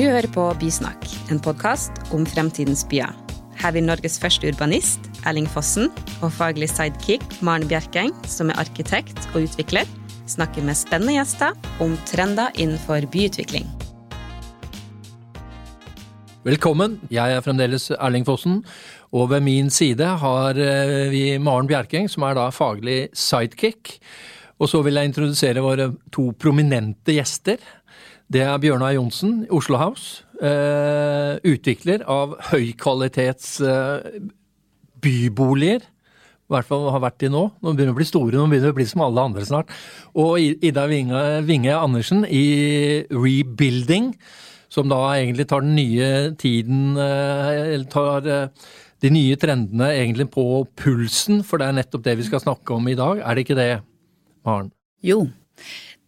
Du hører på Bysnakk, en podkast om fremtidens byer. Her vil Norges første urbanist, Erling Fossen, og faglig sidekick Maren Bjerkeng, som er arkitekt og utvikler, snakke med spennende gjester om trender innenfor byutvikling. Velkommen, jeg er fremdeles Erling Fossen, og ved min side har eh, vi Maren Bjerkeng, som er da faglig sidekick. Og så vil jeg introdusere våre to prominente gjester. Det er Bjørnar Johnsen, Oslo House. Uh, utvikler av høykvalitets uh, byboliger. I hvert fall har vært de nå. Nå begynner de å bli store, nå begynner de å bli som alle andre snart. Og Ida Vinge, Vinge Andersen i Rebuilding, som da egentlig tar den nye tiden uh, Eller tar de nye trendene egentlig på pulsen, for det er nettopp det vi skal snakke om i dag. Er det ikke det, Maren? Jo.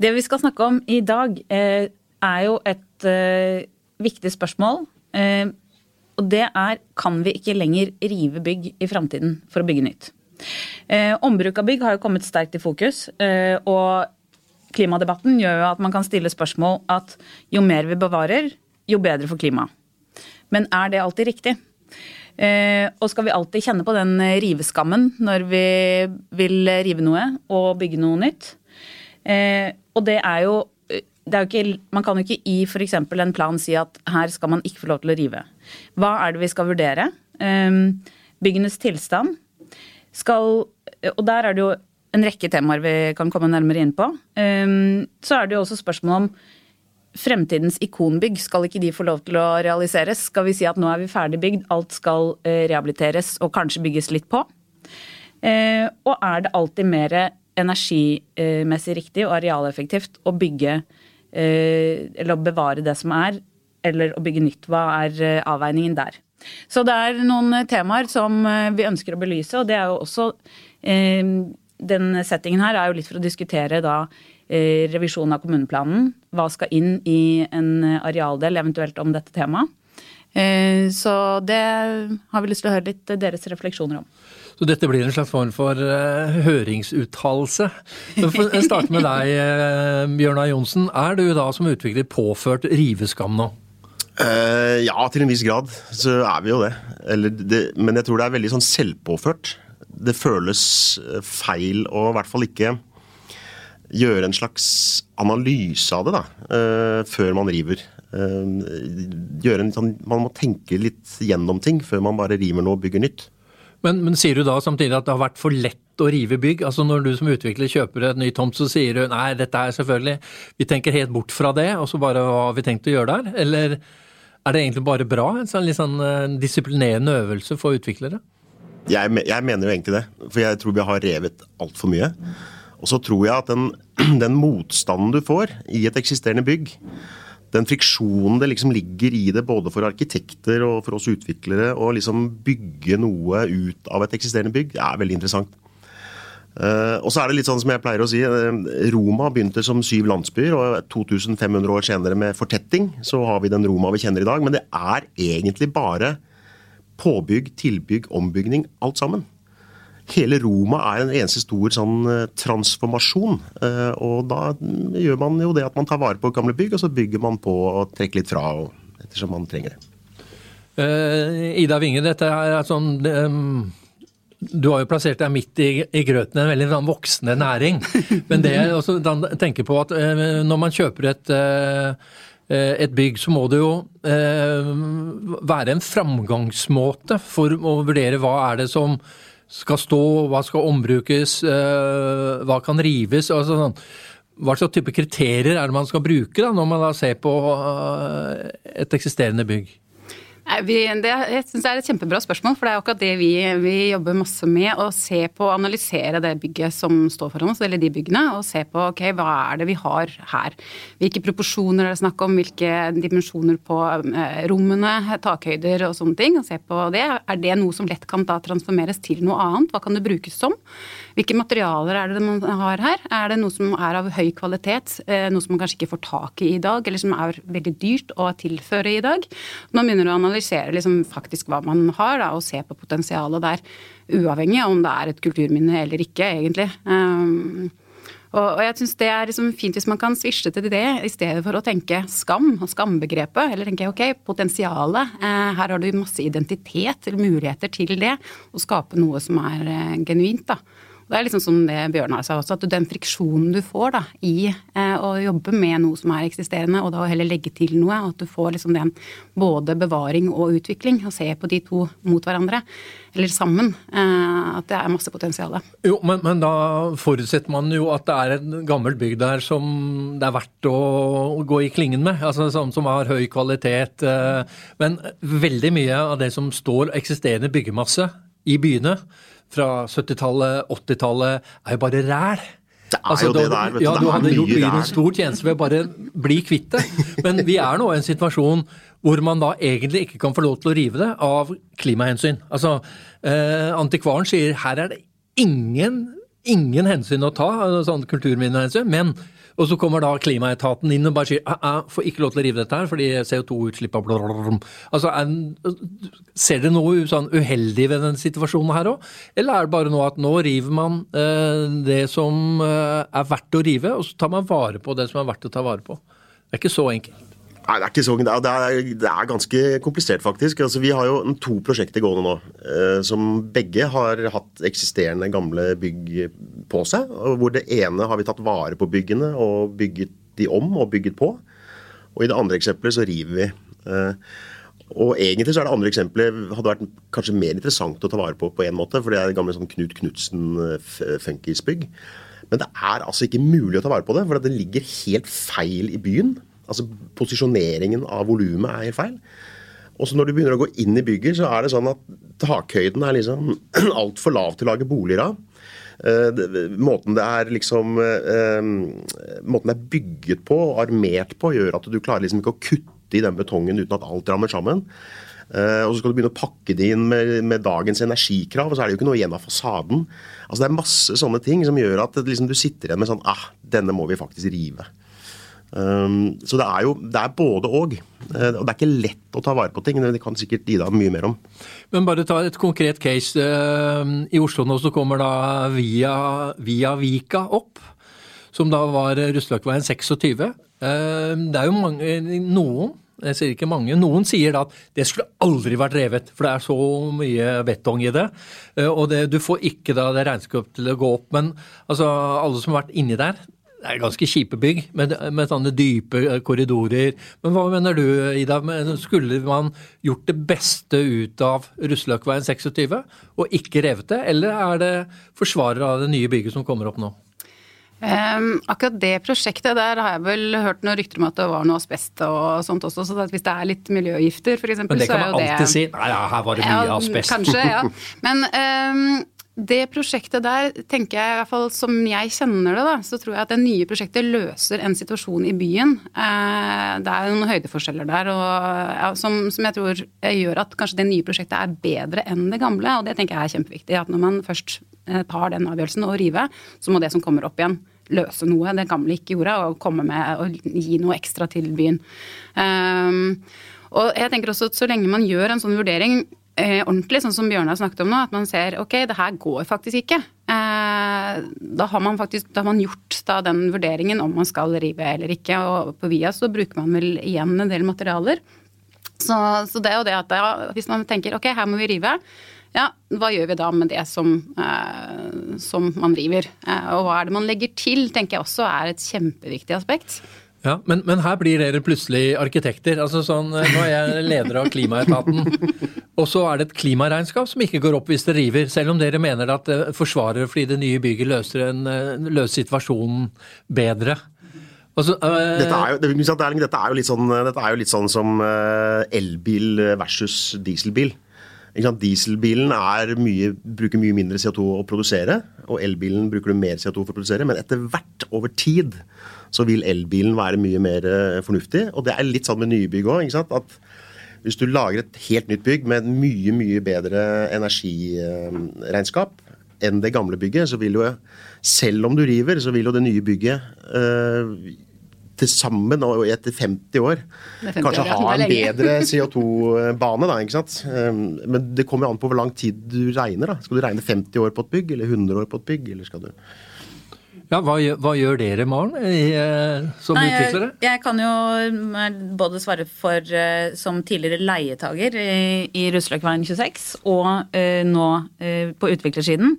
Det vi skal snakke om i dag, eh, er jo et uh, viktig spørsmål. Uh, og det er kan vi ikke lenger rive bygg i framtiden for å bygge nytt. Uh, ombruk av bygg har jo kommet sterkt i fokus. og klimadebatten gjør jo at man kan stille spørsmål at jo mer vi bevarer, jo bedre for klimaet. Men er det alltid riktig? og skal vi alltid kjenne på den riveskammen når vi vil rive noe og bygge noe nytt? og det er jo ikke, man kan jo ikke i f.eks. en plan si at her skal man ikke få lov til å rive. Hva er det vi skal vurdere? Um, byggenes tilstand skal Og der er det jo en rekke temaer vi kan komme nærmere inn på. Um, så er det jo også spørsmål om fremtidens ikonbygg, skal ikke de få lov til å realiseres? Skal vi si at nå er vi ferdig bygd, alt skal uh, rehabiliteres og kanskje bygges litt på? Uh, og er det alltid mer energimessig riktig og arealeffektivt å bygge Eh, eller å bevare det som er, eller å bygge nytt. Hva er eh, avveiningen der? Så det er noen eh, temaer som vi ønsker å belyse, og det er jo også Den settingen her er jo litt for å diskutere da revisjon av kommuneplanen. Hva skal inn i en arealdel, eventuelt om dette temaet. Så det har vi lyst til å høre litt deres refleksjoner om. Så dette blir en slags form for uh, høringsuttalelse. Jeg starter med deg, uh, Bjørnar Johnsen. Er du da som utvikler påført riveskam nå? Uh, ja, til en viss grad så er vi jo det. det. Men jeg tror det er veldig sånn selvpåført. Det føles feil å i hvert fall ikke gjøre en slags analyse av det da, før man river. En, sånn, man må tenke litt gjennom ting før man bare river noe og bygger nytt. Men, men, sier du da samtidig at det har vært for lett å rive bygg? Altså Når du som utvikler kjøper et ny tomt, så sier du nei, dette er selvfølgelig Vi tenker helt bort fra det, og så bare hva har vi tenkt å gjøre der? Eller er det egentlig bare bra? En sånn litt sånn en disiplinerende øvelse for utviklere? Jeg, jeg, mener jo egentlig det. For jeg tror vi har revet altfor mye. Og så tror jeg at den, den motstanden du får i et eksisterende bygg, den friksjonen det liksom ligger i det, både for arkitekter og for oss utviklere, å liksom bygge noe ut av et eksisterende bygg, er veldig interessant. Uh, og så er det litt sånn som jeg pleier å si, uh, Roma begynte som syv landsbyer, og 2500 år senere med fortetting så har vi den Roma vi kjenner i dag. Men det er egentlig bare påbygg, tilbygg, ombygning, alt sammen hele Roma er en eneste stor sånn eh, transformasjon. Eh, og da gjør man jo det at man tar vare på gamle bygg, og så bygger man på og trekker litt fra ettersom man trenger det. Uh, Ida Winge, dette er sånn um, Du har jo plassert deg midt i, i grøten, en veldig sånn voksende næring. Men det jeg også tenker på at uh, når man kjøper et uh, et bygg, så må det jo eh, være en framgangsmåte for å vurdere hva er det som skal stå, hva skal ombrukes, eh, hva kan rives? Altså, sånn. hva slags type kriterier er det man skal bruke da, når man da ser på eh, et eksisterende bygg? Det, jeg synes det er et kjempebra spørsmål, for det er akkurat det vi, vi, jobber masse med. Å se på og analysere det bygget som står foran oss, eller de byggene. Og se på ok, hva er det vi har her. Hvilke proporsjoner er det snakk om, hvilke dimensjoner på eh, rommene, takhøyder og sånne ting. Og se på det. Er det noe som lett kan da transformeres til noe annet? Hva kan det brukes som? Hvilke materialer er det man har her? Er det noe som er av høy kvalitet, eh, noe som man kanskje ikke får tak i i dag, eller som er veldig dyrt å tilføre i dag? Nå begynner å analysere liksom faktisk hva man har, da, og se på potensialet der. Uavhengig av om det er et kulturminne eller ikke, egentlig. Um, og jeg syns det er liksom fint hvis man kan svisje til det, i stedet for å tenke skam og skambegrepet. Eller tenke ok, potensialet. Eh, her har du masse identitet, eller muligheter til det. Å skape noe som er eh, genuint, da. Det er liksom som det Bjørnar sa også, at den friksjonen du får da, i eh, å jobbe med noe som er eksisterende, og da heller legge til noe, at du får liksom den både bevaring og utvikling, og se på de to mot hverandre, eller sammen, eh, at det er masse potensial. Jo, men, men, da forutsetter man jo at det er en gammel bygg der som det er verdt å gå i klingen med, altså som, som har høy kvalitet. Eh, men veldig mye av det som står eksisterende byggemasse i byene, fra 70-tallet, 80-tallet, er jo bare ræl. Det er altså, jo det der. vet Ja, du hadde gjort byen en stor tjeneste ved å bare bli kvitt det. Men vi er nå i en situasjon hvor man da egentlig ikke kan få lov til å rive det av klimahensyn. Altså, eh, Antikvaren sier her er det ingen, ingen hensyn å ta, sånn kulturminnehensyn, men og så kommer da klimaetaten inn og bare sier at jeg får ikke lov til å rive dette her fordi CO2-utslippet Altså, Ser dere noe sånn uheldig ved den situasjonen her òg? Eller er det bare noe at nå river man eh, det som eh, er verdt å rive, og så tar man vare på det som er verdt å ta vare på? Det er ikke så enkelt. Nei, det er ikke så det er, det er ganske komplisert, faktisk. Altså, vi har jo to prosjekter gående nå, eh, som begge har hatt eksisterende gamle bygg på seg. Hvor det ene har vi tatt vare på byggene og bygget de om og bygget på. Og i det andre eksempelet så river vi. Eh, og egentlig så er det andre eksempelet hadde vært kanskje mer interessant å ta vare på på en måte, for det er det gamle sånn Knut Knutsen-funkisbygg. Eh, Men det er altså ikke mulig å ta vare på det, for det ligger helt feil i byen. Altså Posisjoneringen av volumet er helt feil. Og så når du begynner å gå inn i bygget, så er det sånn at takhøyden er liksom altfor lav til å lage boliger av. Uh, måten det er liksom uh, Måten det er bygget på og armert på, gjør at du klarer liksom ikke å kutte i den betongen uten at alt rammer sammen. Uh, og så skal du begynne å pakke det inn med, med, dagens energikrav, og så er det jo ikke noe igjen av fasaden. Altså Det er masse sånne ting som gjør at liksom, du sitter igjen med sånn ah, denne må vi faktisk rive. Um, så det er jo det er både og. Uh, og det er ikke lett å ta vare på ting. Det kan sikkert Ida mye mer om. Men bare ta et konkret case. Uh, I Oslo nå så kommer da Via, via Vika opp, som da var Russeløkveien 26. Uh, det er jo mange, noen jeg sier ikke mange. Noen sier da at det skulle aldri vært revet, for det er så mye betong i det. Uh, og det, du får ikke da det regnskapet til å gå opp. Men altså, alle som har vært inni der, det er ganske kjipe bygg med, med, sånne dype korridorer. Men hva mener du, Ida? Skulle man gjort det beste ut av Russeløkveien 26 og ikke revet det, eller er det forsvarere av det nye bygget som kommer opp nå? Um, akkurat det prosjektet der har jeg vel hørt noen rykter om at det var noe asbest og sånt også, så hvis det er litt miljøgifter f.eks. Men det kan man alltid si. Nei, ja, her var det mye ja, asbest. Kanskje, ja. Men um, det prosjektet der, tenker jeg i hvert fall som jeg kjenner det, da, så tror jeg at det nye prosjektet løser en situasjon i byen. Eh, det er noen høydeforskjeller der og, ja, som, som, jeg tror gjør at kanskje det nye prosjektet er bedre enn det gamle. Og det tenker jeg er kjempeviktig. At når man først eh, tar den avgjørelsen å rive, så må det som kommer opp igjen, løse noe det gamle ikke gjorde, og komme med og gi noe ekstra til byen. Um, og jeg tenker også at Så lenge man gjør en sånn vurdering eh, ordentlig, sånn som Bjørnar snakket om nå, at man ser ok, det her går faktisk ikke. Eh, da har man faktisk da har man gjort da, den vurderingen om man skal rive eller ikke. Og på VIA så bruker man vel igjen en del materialer. Så, så det er jo det at da, hvis man tenker ok, her må vi rive. Ja, hva gjør vi da med det som, eh, som man river? Eh, og hva er det man legger til, tenker jeg også er et kjempeviktig aspekt. Ja, men, men, her blir dere plutselig arkitekter. altså sånn, Nå er jeg leder av Klimaetaten. Og så er det et klimaregnskap som ikke går opp hvis det river. Selv om dere mener at det forsvarer fordi det nye bygget løser, en, eh, løser situasjonen bedre. Altså, øh, dette, er jo, litt sånn, dette er jo litt sånn som elbil versus dieselbil. Dieselbilen mye, bruker mye mindre CO2 å produsere, og elbilen bruker du mer CO2 for å produsere. Men etter hvert, over tid, så vil elbilen være mye mer eh, fornuftig. Og det er litt sånn med nye bygg òg. At hvis du lager et helt nytt bygg med et mye, mye bedre energiregnskap enn det gamle bygget, så vil jo, selv om du river, så vil jo det nye bygget øh, til sammen og etter 50 år 50 kanskje år, ha en bedre CO2-bane. da, ikke sant? Men det kommer an på hvor lang tid du regner. da. Skal du regne 50 år på et bygg, eller 100 år på et bygg? eller skal du... Ja, hva, hva gjør dere, Maren, eh, som Nei, utviklere? Jeg, jeg kan jo eh, både svare for eh, som tidligere leietager i, i Rusløkveien 26, og uh, nå uh, på utviklersiden.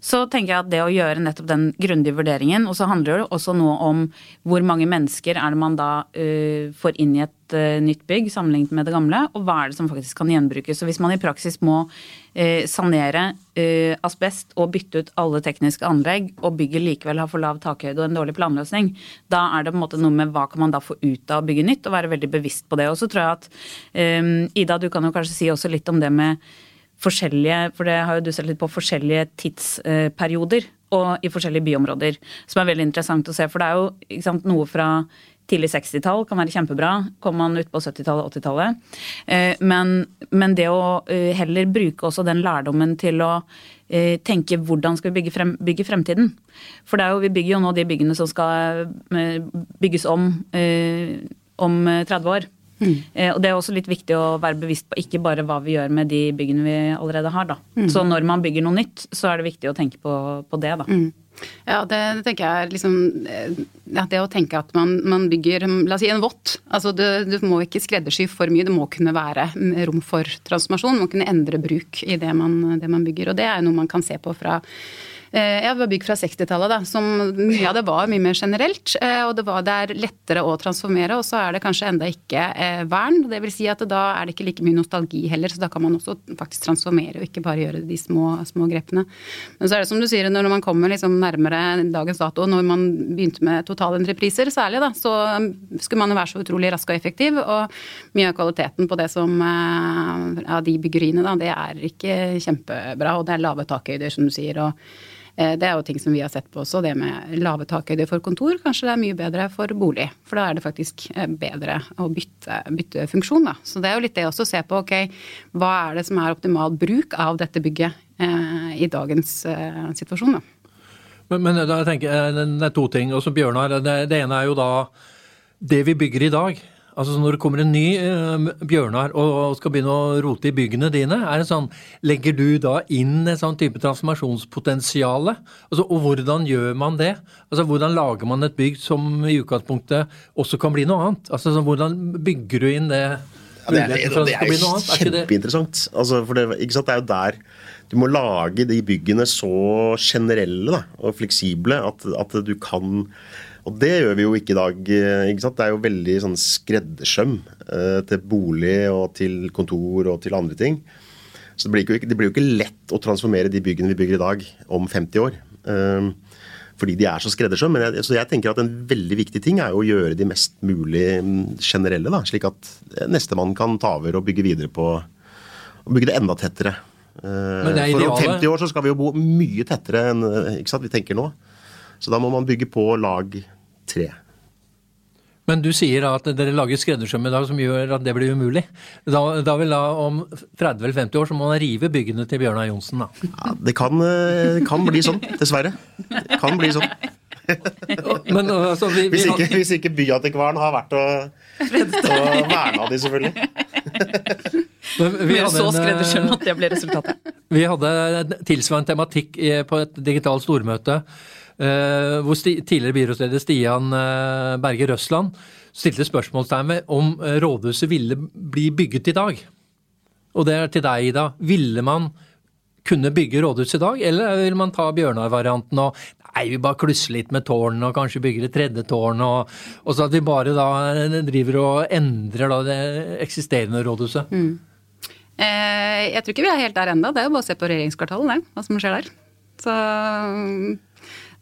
Så tenker jeg at det å gjøre nettopp den grundige vurderingen, og så handler det også nå om hvor mange mennesker er det man da uh, får inn i et uh, nytt bygg sammenlignet med det gamle, og hva er det som faktisk kan gjenbrukes. Så hvis man i praksis må uh, sanere asbest og bytte ut alle tekniske anlegg, og bygget likevel har for lav takhøyde og en dårlig planløsning, da er det på en måte noe med hva kan man da få ut av å bygge nytt, og være veldig bevisst på det. Og så tror jeg at Ida, du kan jo kanskje si også litt om det med forskjellige, for det har jo du sett litt på, forskjellige tidsperioder og i forskjellige byområder, som er veldig interessant å se. For det er jo sant, noe fra tidlig 60-tall kan være kjempebra. Kommer man ut på 70-tallet, 80-tallet. Eh, men, men det å eh, heller bruke også den lærdommen til å eh, tenke hvordan skal vi bygge, frem, bygge fremtiden. For jo, vi bygger jo nå de byggene som skal bygges om om 30 år. Mm. og Det er også litt viktig å være bevisst på ikke bare hva vi gjør med de byggene vi allerede har. da. Mm. Så når man bygger noe nytt, så er det viktig å tenke på, på det. da. Mm. Ja, det, det, tenker jeg er liksom ja, Det å tenke at man, man, bygger La oss si en vått. Altså du, du, må ikke skreddersy for mye. Det må kunne være rom for transformasjon. Man må kunne endre bruk i det man, det man bygger. Og det er noe man kan se på fra Eh, ja, det var bygg fra 60-tallet, da. Som mye av det var mye mer generelt. Eh, og det, var, det er lettere å transformere, og så er det kanskje enda ikke eh, vern. Det vil si at da er det ikke like mye nostalgi heller, så da kan man også faktisk transformere og ikke bare gjøre de små, små grepene. Men så er det som du sier, når man kommer liksom nærmere dagens dato, når man begynte med totalentrepriser særlig, da, så skulle man jo være så utrolig rask og effektiv. Og mye av kvaliteten på det som ja, de byggeriene, da, det er ikke kjempebra. Og det er lave takhøyder, som du sier. og Eh, det er jo ting som vi har sett på også, det med lave takhøyder for kontor. Kanskje det er mye bedre for bolig, for da er det faktisk eh, bedre å bytte, bytte funksjon. Da. Så det er jo litt det også å se på, ok, hva er det som er optimal bruk av dette bygget eh, i dagens eh, situasjon. da. Men, men da tenker jeg, det er to ting. Også Bjørnar, det, det ene er jo da det vi bygger i dag. Altså Når det kommer en ny uh, Bjørnar og skal begynne å rote i byggene dine, er det sånn, legger du da inn en sånn type transformasjonspotensial? Altså, og hvordan gjør man det? Altså Hvordan lager man et bygg som i utgangspunktet også kan bli noe annet? Altså så Hvordan bygger du inn det? Ja, det, er, det, det er jo kjempeinteressant. Altså, for det, ikke sant, det er jo der du må lage de byggene så generelle da, og fleksible at, at du kan og det gjør vi jo ikke i dag. Eh, ikke sant? Det er jo veldig sånn skreddersøm eh, til bolig og til kontor og til andre ting. Så det blir, ikke, det blir, jo ikke lett å transformere de byggene vi bygger i dag, om 50 år. Eh, fordi de er så skreddersøm. Men jeg, så jeg tenker at en veldig viktig ting er jo å gjøre de mest mulig mm, generelle. Da, slik at nestemann kan ta over og bygge videre på og bygge det enda tettere. For om 50 år så skal vi jo bo mye tettere enn ikke sant, vi tenker nå. Så da må man bygge på lag tre. Men du sier at dere lager skreddersøm i dag som gjør at det blir umulig. Da, da vil da om 30 eller 50 år så må man rive byggene til Bjørnar Johnsen, da. Ja, det kan, eh, kan bli sånn, dessverre. Det kan bli sånn. Men, altså, vi, vi hvis, ikke, har... hvis ikke byantikvaren har vært og, og verna de, selvfølgelig. vi så skreddersøm at det ble resultatet. Vi hadde tilsvarende tematikk på et digitalt stormøte Eh, hvor tidligere byrådsleder Stian eh, Berge Røsland stilte spørsmålstegn ved om eh, rådhuset ville bli bygget i dag. Og det er til deg, Ida. Ville man kunne bygge rådhus i dag, eller vil man ta Bjørnar-varianten og nei, vi bare klusser litt med tårnene og kanskje bygger et tredje tårn, og, og, så at vi bare da driver og endrer da det eksisterende rådhuset? Mm. Eh, jeg tror ikke vi er helt der ennå. Det er jo bare å se på regjeringskvartalet, hva som skjer der. Så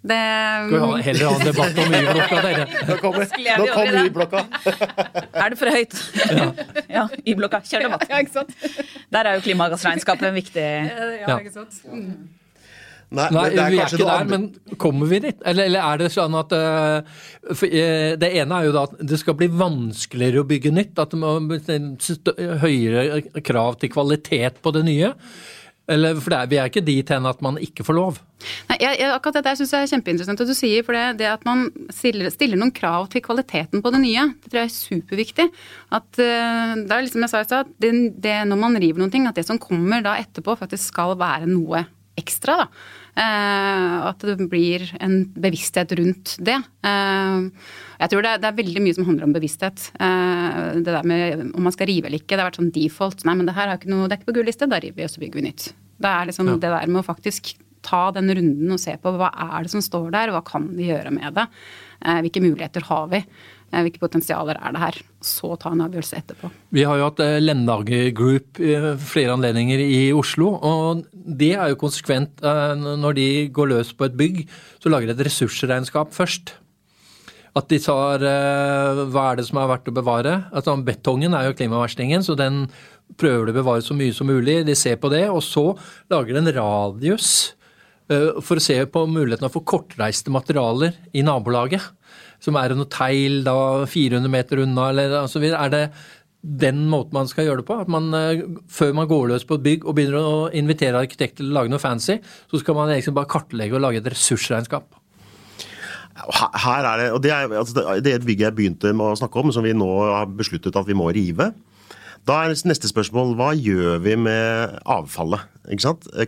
det Skal vi ha, heller ha en debatt om Y-blokka, dere? Nå kommer, nå Y-blokka. er det for høyt? Ja. ja Y-blokka. Kjør debatt. Ja, ikke sant? Der er jo klimagassregnskapet en viktig Ja, ikke sant. Mm. Nei, Nei vi er ikke der, men kommer vi dit? Eller, eller er det sånn at uh, for, uh, Det ene er jo da at det skal bli vanskeligere å bygge nytt. At det må høyere krav til kvalitet på det nye. Eller, for er, Vi er ikke dit hen at man ikke får lov. Nei, jeg, akkurat dette syns jeg er kjempeinteressant at du sier. For det, det at man stiller, stiller, noen krav til kvaliteten på det nye, det tror jeg er superviktig. At uh, det er liksom jeg sa i stad, når man river noen ting, at det som kommer da etterpå faktisk skal være noe ekstra. da. Uh, at det blir en bevissthet rundt det. Uh, jeg tror det er, det er, veldig mye som handler om bevissthet. Uh, det der med om man skal rive eller ikke. Det har vært sånn default. Nei, men det her er ikke noe, det er ikke på gulliste, da river vi og så bygger vi nytt. Det er liksom ja. det der med å faktisk ta den runden og se på hva er det som står der, hva kan vi gjøre med det. Hvilke muligheter har vi. Eh, hvilke potensialer er det her? Så ta en avgjørelse etterpå. Vi har jo hatt Lendager Lendage Group flere anledninger i Oslo. og Det er jo konsekvent. Eh, når de går løs på et bygg, så lager de et ressursregnskap først. At de tar hva er det som er verdt å bevare. Altså, betongen er jo klimaverstingen, så den prøver de å bevare så mye som mulig. De ser på det, og så lager de en radius for å se på mulighetene for kortreiste materialer i nabolaget som er noe teil da 400 meter unna, eller osv. er det den måten man skal gjøre det på? At man, eh, Før man går løs på et bygg og begynner å invitere arkitekter til å lage noe fancy, så skal man liksom bare kartlegge og lage et ressursregnskap. Her er det, og det er, altså det bygget et bygg jeg begynte med å snakke om, som vi nå har besluttet at vi må rive. Da er neste spørsmål hva gjør vi med avfallet?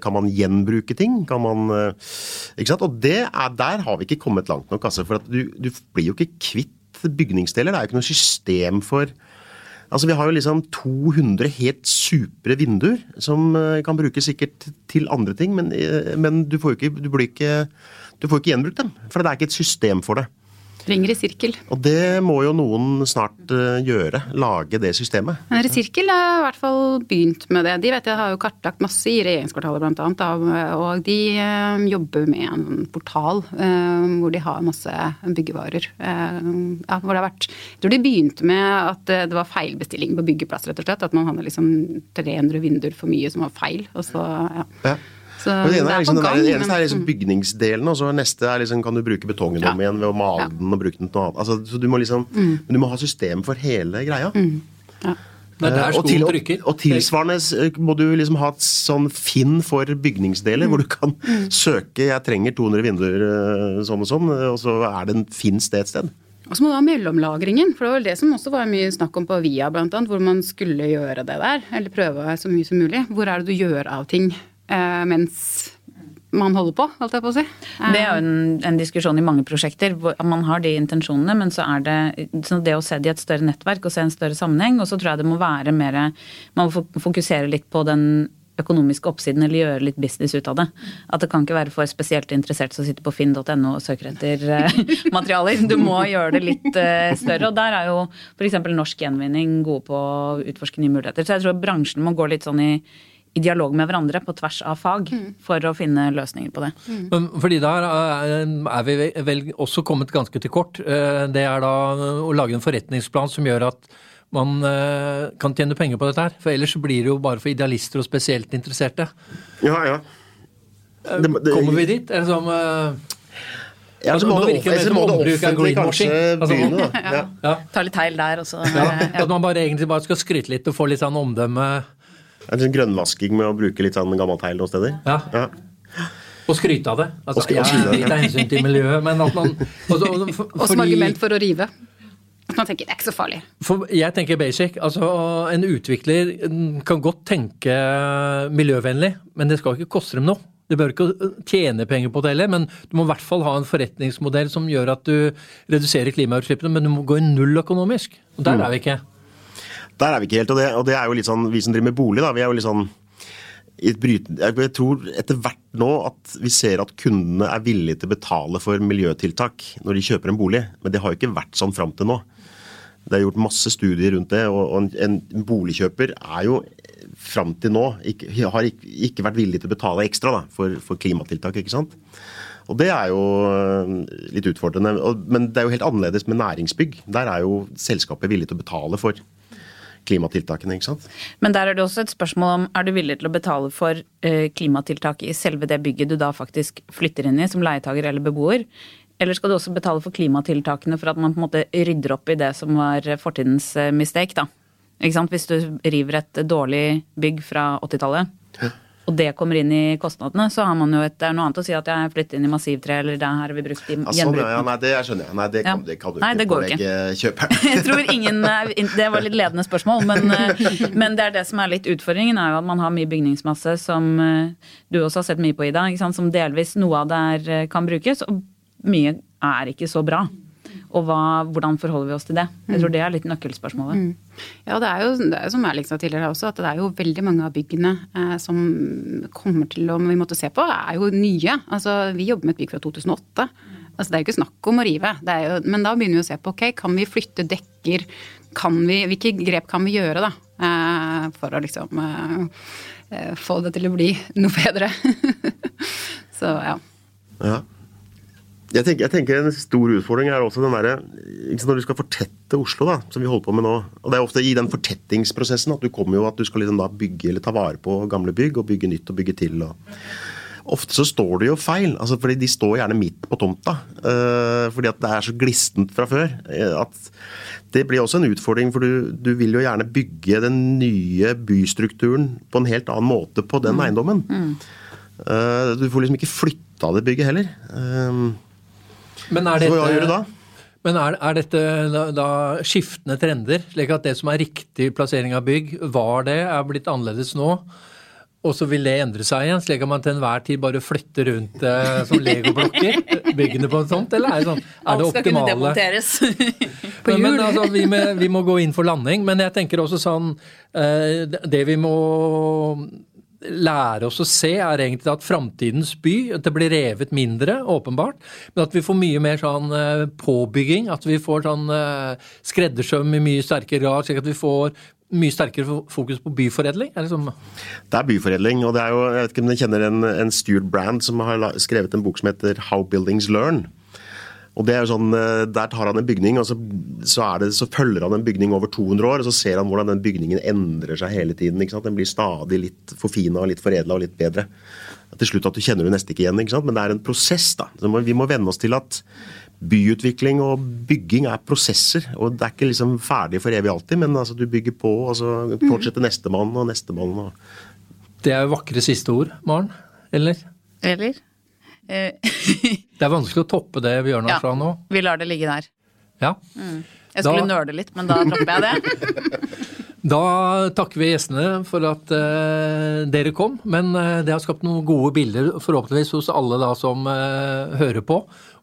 Kan man gjenbruke ting? Kan man, eh, Og er, Der har vi ikke kommet langt nok. Altså, for du, du, blir jo ikke kvitt bygningsdeler. Det er jo ikke noe system for Altså, Vi har jo liksom 200 helt supre vinduer som eh, kan brukes sikkert til andre ting, men, eh, men du får ikke, du ikke, du får ikke gjenbrukt dem. For det er ikke et system for det. Ringer i sirkel. Og det må jo noen snart uh, gjøre. Lage det systemet. Men Sirkel har i hvert fall begynt med det. De vet jeg har jo kartlagt masse i regjeringskvartalet bl.a. Og de uh, jobber med en portal hvor de har masse byggevarer. Ja, hvor det har vært Jeg tror de begynte med at det var feilbestilling på byggeplass, rett og slett. At man hadde liksom 300 vinduer for mye som var feil. Og så, ja. ja. Så og det, ene er liksom, gang, den eneste er liksom bygningsdelen, og så neste er liksom, kan du bruke betongen om igjen ved å male den og bruke den til noe annet. Altså, så du må liksom, mm. Men du må ha system for hele greia. Mm. Ja. Det er der skoen trykker. Og, tilsvarende eh, må du liksom ha et sånn Finn for bygningsdeler, mm. hvor du kan mm. søke 'jeg trenger 200 vinduer eh, sånn og sånn', og så er det en Finn sted et sted. Og så må du ha mellomlagringen, for det var det som også var mye snakk om på Via bl.a., hvor man skulle gjøre det der, eller prøve så mye som mulig. Hvor er det du gjør av ting eh, mens man holder på, holdt jeg på å si. Det er jo en, en, diskusjon i mange prosjekter. hvor Man har de intensjonene, men så er det så det å se det i et større nettverk og se en større sammenheng. Og så tror jeg det må være mer Man må fokusere litt på den økonomiske oppsiden, eller gjøre litt business ut av det. At det kan ikke være for spesielt interessert som sitter på finn.no og søker etter uh, materialer. Du må gjøre det litt uh, større. Og der er jo f.eks. Norsk Gjenvinning gode på å utforske nye muligheter. Så jeg tror bransjen må gå litt sånn i i dialog med hverandre på tvers av fag mm. for å finne løsninger på det. Mm. Fordi der er vi vel også kommet ganske til kort. Eh, det er da å lage en forretningsplan som gjør at man eh, kan tjene penger på dette her. For ellers blir det jo bare for idealister og spesielt interesserte. Ja, ja. Eh, det, det, Kommer vi dit? Er det som ja, altså, må det offentlige, må det offentlige kanskje altså, begynne, da. Ja. Ja. Ta litt heil der, og så ja. At man bare egentlig bare skal skryte litt og få litt sånn omdømme en sånn grønnvasking med å bruke litt sånn gammelt heil noen steder. Ja. ja. Og skryte av det. Altså, og ja, litt av hensyn til miljøet, men at man også, for, Og som argument for å rive. At man tenker det er ikke så farlig. For jeg tenker basic. Altså, en utvikler kan godt tenke miljøvennlig, men det skal ikke koste dem noe. Du bør ikke tjene penger på det heller, men du må i hvert fall ha en forretningsmodell som gjør at du reduserer klimautslippene, men du må gå i null økonomisk. Og der mm. er vi ikke. Der er vi ikke helt. Og det, og det er jo litt sånn, vi som driver med bolig, da, vi er jo litt sånn jeg tror etter hvert nå at vi ser at kundene er villige til å betale for miljøtiltak når de kjøper en bolig. Men det har jo ikke vært sånn fram til nå. Det er gjort masse studier rundt det, og en, boligkjøper er jo fram til nå ikke, har ikke, vært villig til å betale ekstra da, for, for, klimatiltak. ikke sant? Og Det er jo litt utfordrende. Men det er jo helt annerledes med næringsbygg. Der er jo selskapet villig til å betale for klimatiltakene. ikke sant? Men der er det også et spørsmål om er du villig til å betale for uh, klimatiltak i selve det bygget du da faktisk flytter inn i, som leietager eller beboer? Eller skal du også betale for klimatiltakene for at man på en måte rydder opp i det som var fortidens uh, mistake, da? Ikke sant? Hvis du river et dårlig bygg fra 80-tallet, og det kommer inn i kostnadene, så har man jo et Det er noe annet å si at jeg flytter inn i massivtre, eller det her har vi brukt i Ja, sånn, ja, nei, det skjønner jeg. Nei, det kan, det kan du Nei, ikke pålegge kjøperen. Jeg tror ingen er- Det var litt ledende spørsmål, men, eh, men det er det som er litt utfordringen, er jo at man har mye bygningsmasse som eh, du også har sett mye på, Ida, ikke sant? som delvis noe av det er, eh, kan brukes, og mye er ikke så bra. Og hva, hvordan forholder vi oss til det? Jeg tror det er litt nøkkelspørsmålet. Ja, det er jo, det er som Erling sa tidligere også, at det er jo veldig mange av byggene eh, som kommer til å vi måtte se på, er jo nye. Altså, vi jobber med et bygg fra 2008. Altså, det er jo ikke snakk om å rive. Det er jo, men da begynner vi å se på ok, kan vi flytte dekker. Kan vi, hvilke grep kan vi gjøre da, eh, for å liksom eh, eh, få det til å bli noe bedre. Så ja. Ja. Jeg tenker, jeg tenker En stor utfordring er også den der, Når du skal fortette Oslo, da, som vi holder på med nå og Det er ofte i den fortettingsprosessen at du kommer jo at du skal liksom da bygge eller ta vare på gamle bygg og bygge nytt og bygge til. og Ofte så står det jo feil, altså fordi de står gjerne midt på tomta. øh, fordi at det er så glistent fra før. eh, at Det blir også en utfordring, for du, du vil jo gjerne bygge den nye bystrukturen på en helt annen måte på den eiendommen. Uh, du får liksom ikke flytta det bygget heller. Eh, Men er så dette, hva gjør du da? Men er, er dette da, da skiftende trender, slik at det som er riktig plassering av bygg, var det, er blitt annerledes nå? Og så vil det endre seg igjen, slik at man til enhver tid bare flytter rundt eh, som legoblokker, byggene på en sånt, eller er det sånn? Er det Alt skal kunne demonteres. På men, men, altså, vi, vi må gå inn for landing, men jeg tenker også sånn eh, Det vi må lære oss å se, er egentlig at framtidens by at Det blir revet mindre, åpenbart, men at vi får mye mer sånn eh, påbygging. At vi får sånn eh, skreddersøm i mye sterkere grad, slik at vi får mye sterkere fokus på byforedling. Er det sånn? Det er byforedling, og det er jo, jeg vet ikke om dere kjenner en, en Stuart Brand som har skrevet en bok som heter How Buildings Learn. Og det er jo sånn, eh, Der tar han en bygning, og så, så, er det, så følger han en bygning over 200 år, og så ser han hvordan den bygningen endrer seg hele tiden. ikke sant? Den blir stadig litt forfina og litt foredla og litt bedre. Til slutt at du kjenner du nesten ikke igjen, ikke sant? men det er en prosess. da. Så må, vi må venne oss til at byutvikling og bygging er prosesser. og Det er ikke liksom ferdig for evig alltid, men altså, du bygger på, og så fortsetter nestemann og nestemann. og Det er jo vakre siste ord, Maren. Eller? Eller? Eh, Det er vanskelig å toppe det Bjørnar Ja. fra nå. vi lar det ligge der. Ja. Jeg skulle Da- nøle litt, men da dropper jeg det. Da takker vi gjestene for at uh, dere kom, men uh, det har skapt noen gode bilder forhåpentligvis hos alle da som uh, hører på,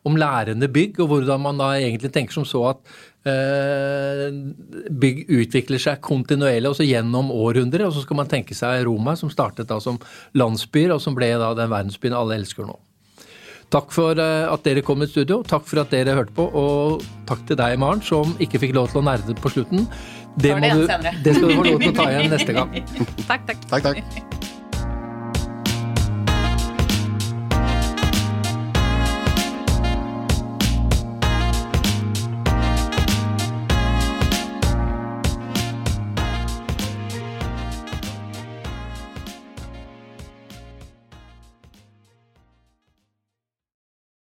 om lærende bygg, og hvordan man da egentlig tenker som så at bygg utvikler seg kontinuerlig, også gjennom århundrer, og så skal man tenke seg Roma, som startet da som landsbyer, og som ble da den verdensbyen alle elsker nå. Takk for eh, at dere kom i studio, takk for at dere hørte på, og takk til deg, Maren, som ikke fikk lov til å nerde på slutten. Det, det må du, det skal du få lov til å ta igjen neste gang. Takk, takk. Takk, takk.